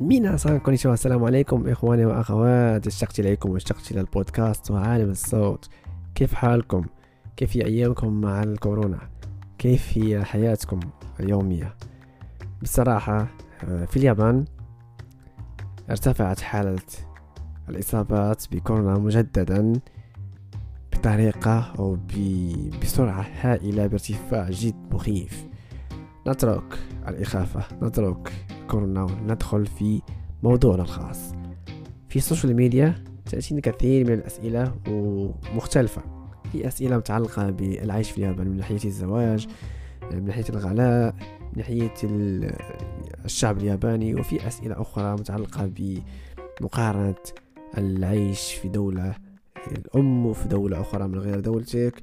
ميناسان كونيشوا السلام عليكم إخواني وأخوات اشتقت إليكم واشتقت إلى البودكاست وعالم الصوت كيف حالكم؟ كيف هي أيامكم مع الكورونا؟ كيف هي حياتكم اليومية؟ بصراحة في اليابان ارتفعت حالة الإصابات بكورونا مجددا بطريقة أو بسرعة هائلة بارتفاع جد مخيف نترك الإخافة نترك كورونا وندخل في موضوعنا الخاص. في ال social media تأتيني كثير من الأسئلة ومختلفة. في أسئلة متعلقة بالعيش في اليابان من ناحية الزواج من ناحية الغلاء من ناحية الشعب الياباني وفي أسئلة أخرى متعلقة بمقارنة العيش في دولة الأم وفي دولة أخرى من غير دولتك.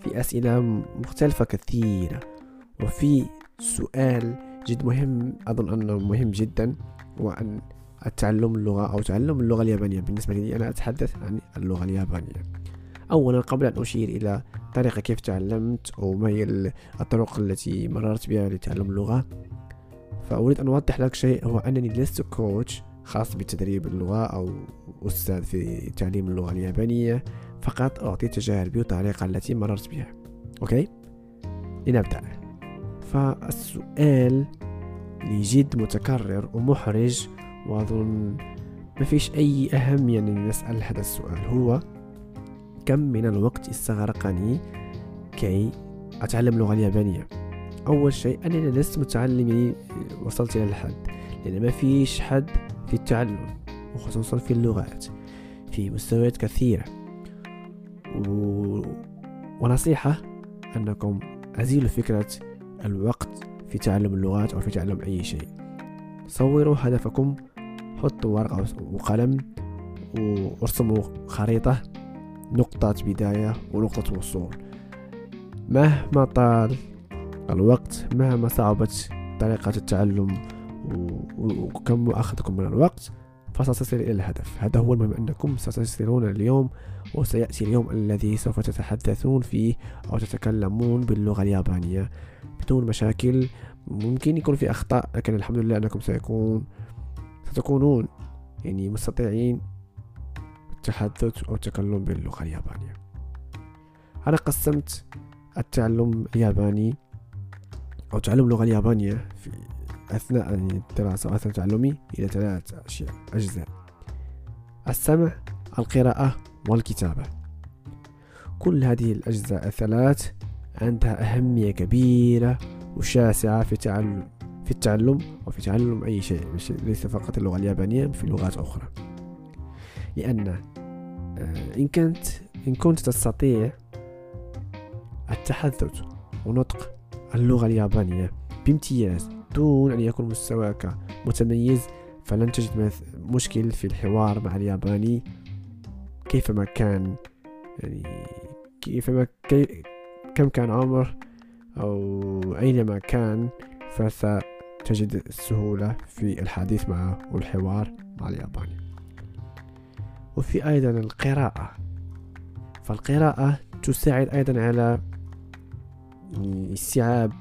في أسئلة مختلفة كثيرة. وفي سؤال جد مهم أظن أنه مهم جدا هو أن التعلم اللغة أو تعلم اللغة اليابانية. بالنسبة لي أنا أتحدث عن اللغة اليابانية. أولا قبل أن أشير إلى طريقة كيف تعلمت أو ما هي الطرق التي مررت بها لتعلم اللغة فأريد أن أوضح لك شيء. هو أنني لست كوتش خاص بتدريب اللغة أو أستاذ في تعليم اللغة اليابانية فقط أعطي تجاربي والطريقة التي مررت بها. أوكي؟ لنبدأ. فالسؤال اللي جد متكرر ومحرج وأظن ما فيش أي أهمية أنني نسأل هذا السؤال هو كم من الوقت استغرقني كي أتعلم اللغة اليابانية؟ أول شيء أنني لست متعلم وصلت إلى الحد لأن ما فيش حد في التعلم وخصوصا في اللغات في مستويات كثيرة. و... ونصيحة أنكم أزيلوا فكرة الوقت في تعلم اللغات أو في تعلم أي شيء. صوروا هدفكم حطوا ورقة وقلم وارسموا خريطة نقطة بداية ونقطة وصول. مهما طال الوقت مهما صعبت طريقة التعلم وكم أخذكم من الوقت فستصل إلى الهدف. هذا هو المهم أنكم ستصلون اليوم وسيأتي اليوم الذي سوف تتحدثون فيه أو تتكلمون باللغة اليابانية بدون مشاكل. ممكن يكون في أخطاء لكن الحمد لله أنكم سيكون ستكونون يعني مستطيعين التحدث أو التكلم باللغة اليابانية. أنا قسمت التعلم الياباني أو تعلم اللغة اليابانية في أثناء الدراسة وأثناء تعلمي إلى ثلاث أجزاء السمع القراءة والكتابة. كل هذه الأجزاء الثلاث عندها أهمية كبيرة وشاسعة في تعلم في التعلم وفي تعلم أي شيء ليس فقط اللغة اليابانية في لغات أخرى. لأن آه، إن كنت إن كنت تستطيع التحدث ونطق اللغة اليابانية بامتياز دون أن يكون مستواك متميز فلن تجد مشكل في الحوار مع الياباني. كيفما كان يعني كيفما كي كم كان عمر أو أينما كان فستجد السهولة في الحديث معه والحوار مع الياباني. وفي أيضا القراءة. فالقراءة تساعد أيضا على استيعاب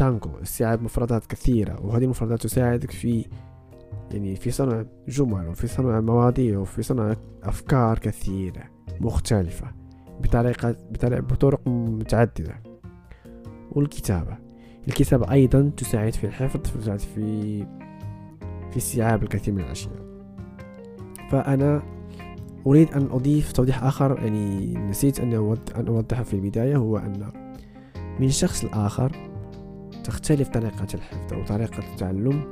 تانكو استيعاب مفردات كثيرة وهذه المفردات تساعدك في يعني في صنع جمل وفي صنع مواضيع وفي صنع أفكار كثيرة مختلفة بطريقة, بطريقة بطرق متعددة. والكتابة الكتابة أيضا تساعد في الحفظ تساعد في في استيعاب الكثير من الأشياء. فأنا أريد أن أضيف توضيح آخر يعني نسيت أن أوضحه في البداية هو أن من شخص لآخر تختلف طريقة الحفظ أو طريقة التعلم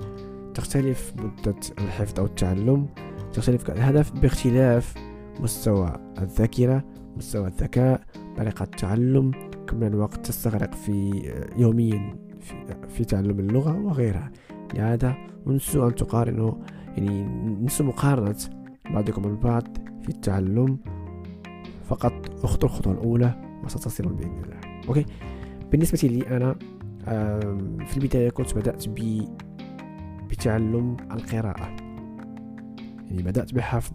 تختلف مدة الحفظ أو التعلم تختلف الهدف باختلاف مستوى الذاكرة مستوى الذكاء طريقة التعلم كم من الوقت تستغرق في يوميا في, في تعلم اللغة وغيرها. لهذا انسوا أن تقارنوا يعني نسوا مقارنة بعضكم البعض في التعلم. فقط اخطوا الخطوة الأولى وستصلون بإذن الله. أوكي؟ بالنسبة لي أنا في البداية كنت بدأت ب بتعلم القراءة. يعني بدأت بحفظ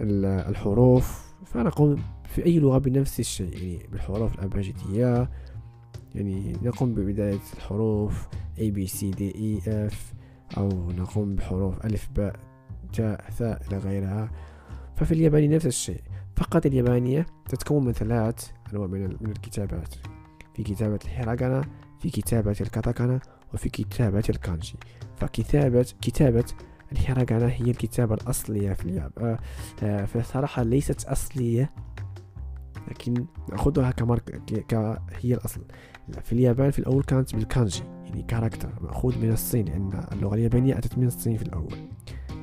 الحروف فأنا أقوم في أي لغة بنفس الشيء يعني بالحروف الأبجدية يعني نقوم ببداية الحروف A B C D E F أو نقوم بحروف ألف باء تاء ثاء إلى غيرها. ففي اليابانية نفس الشيء. فقط اليابانية تتكون من ثلاث أنواع من الكتابات. في كتابة الهيراغانا في كتابة الكاتاكانا وفي كتابة الكانجي. فكتابة كتابة الهيراغانا هي الكتابة الأصلية في اليابان. آه فصراحة ليست أصلية لكن نأخذها كمارك هي الأصل. في اليابان في الأول كانت بالكانجي يعني character مأخوذ من الصين لأن اللغة اليابانية أتت من الصين في الأول.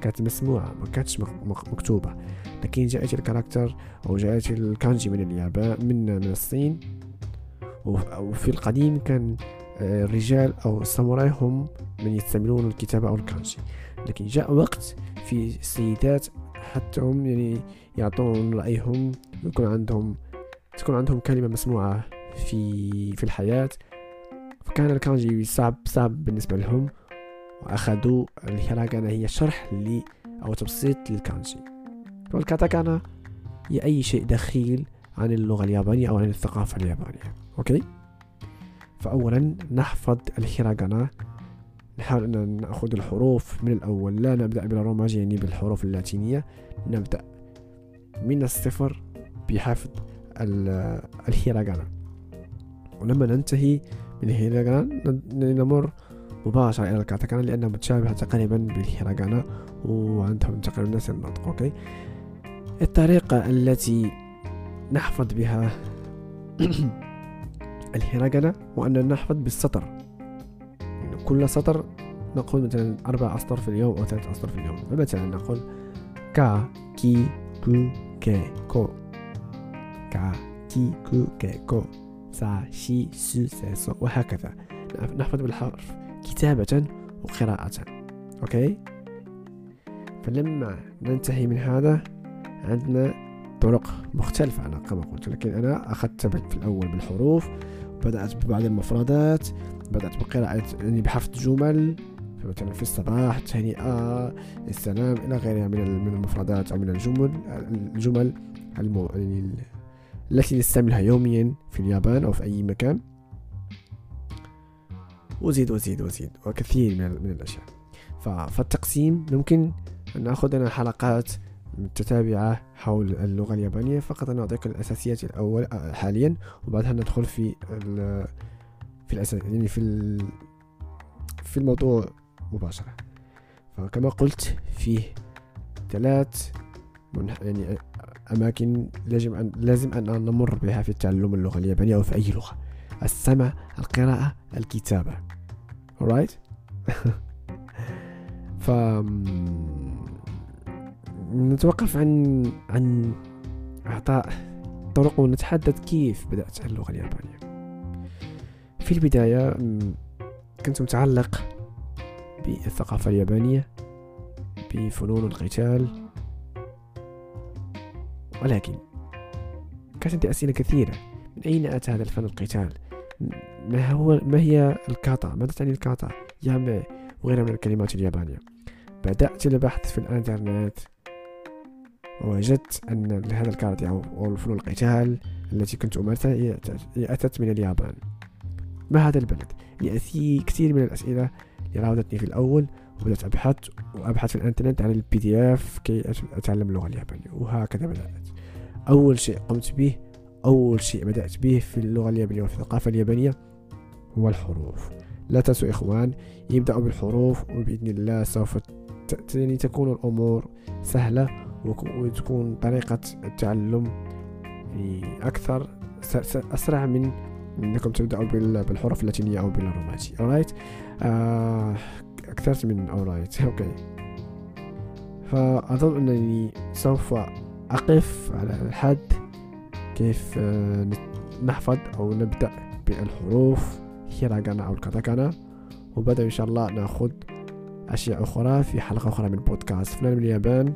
كانت مسموعة ما كانتش مكتوبة. لكن جاءت ال character أو جاءت الكانجي من اليابان من من الصين. وفي القديم كان الرجال أو الساموراي هم من يستعملون الكتابة أو الكانجي لكن جاء وقت في السيدات حتى هم يعني يعطون رأيهم يكون عندهم تكون عندهم كلمة مسموعة في في الحياة. فكان الكانجي صعب صعب بالنسبة لهم وأخذوا الهيراغانا هي شرح أو تبسيط للكانجي والكاتاكانا هي أي شيء دخيل عن اللغة اليابانية أو عن الثقافة اليابانية. أوكي؟ فأولا نحفظ الهيراغانا. نحاول أن نأخذ الحروف من الأول. لا نبدأ بالروماجي يعني بالحروف اللاتينية. نبدأ من الصفر بحفظ الهيراغانا. ولما ننتهي من الهيراغانا نمر مباشرة إلى الكاتاكانا لأنها متشابهة تقريبا بالهيراغانا وعندهم تقريبا نفس النطق okay؟ الطريقة التي نحفظ بها الهيراغانا وأن نحفظ بالسطر يعني كل سطر نقول مثلا أربع أسطر في اليوم أو ثلاث أسطر في اليوم فمثلا نقول か き く け こ か き く け こ さ し す せ そ وهكذا نحفظ بالحرف كتابة وقراءة okay فلما ننتهي من هذا عندنا طرق مختلفة أنا كما قلت لكن أنا أخذت في الأول بالحروف بدأت ببعض المفردات بدأت بقراءة يعني بحفظ جمل مثلا في الصباح تهنئة السلام إلى غيرها من من المفردات أو من الجمل الجمل المو... يعني التي نستعملها يوميا في اليابان أو في أي مكان. وزيد وزيد وزيد وكثير من, من الأشياء. فالتقسيم ممكن أن نأخذ أنا حلقات متتابعة حول اللغة اليابانية. فقط أنا أعطيك الأساسيات الأول آه، حاليا وبعدها ندخل في في الأساس يعني في في الموضوع مباشرة. فكما قلت فيه ثلاث يعني أماكن لازم أن لازم أن نمر بها في تعلم اللغة اليابانية أو في أي لغة. السمع القراءة الكتابة. Alright ف نتوقف عن عن إعطاء طرق ونتحدث كيف بدأت اللغة اليابانية. في البداية كنت متعلق بالثقافة اليابانية بفنون القتال ولكن كانت عندي أسئلة كثيرة. من أين أتى هذا الفن القتال؟ ما هو ما هي الكاتا ماذا تعني الكاتا يامي وغيرها من الكلمات اليابانية. بدأت البحث في الإنترنت. ووجدت أن هذا الكاراتي أو الفنون القتال التي كنت أمارسها هي أتت من اليابان. ما هذا البلد؟ يعني كثير من الأسئلة راودتني في الأول وبدأت أبحث وأبحث في الإنترنت عن ال PDF كي أتعلم اللغة اليابانية وهكذا بدأت أول شيء قمت به أول شيء بدأت به في اللغة اليابانية وفي الثقافة اليابانية هو الحروف. لا تنسوا إخوان يبدأوا بالحروف وبإذن الله سوف يعني تكون الأمور سهلة وتكون طريقة التعلم أكثر أسرع من إنكم تبدأوا بالحروف اللاتينية أو بالرومانسي alright آه أكثرت من alright. أوكي فأظن أنني سوف أقف على الحد. كيف آه نحفظ أو نبدأ بالحروف. هيراغانا أو الكاتاكانا وبعد إن شاء الله نأخذ أشياء أخرى في حلقة أخرى من بودكاست فلان من اليابان.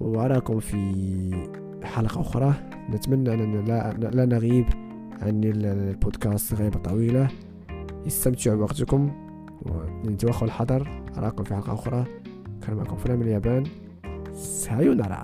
وأراكم في حلقة أخرى. نتمنى أننا لا, لا نغيب عن البودكاست غيبة طويلة. استمتعوا بوقتكم. وتوخوا الحذر أراكم في حلقة أخرى. كان معكم فلان من اليابان. سايونارا.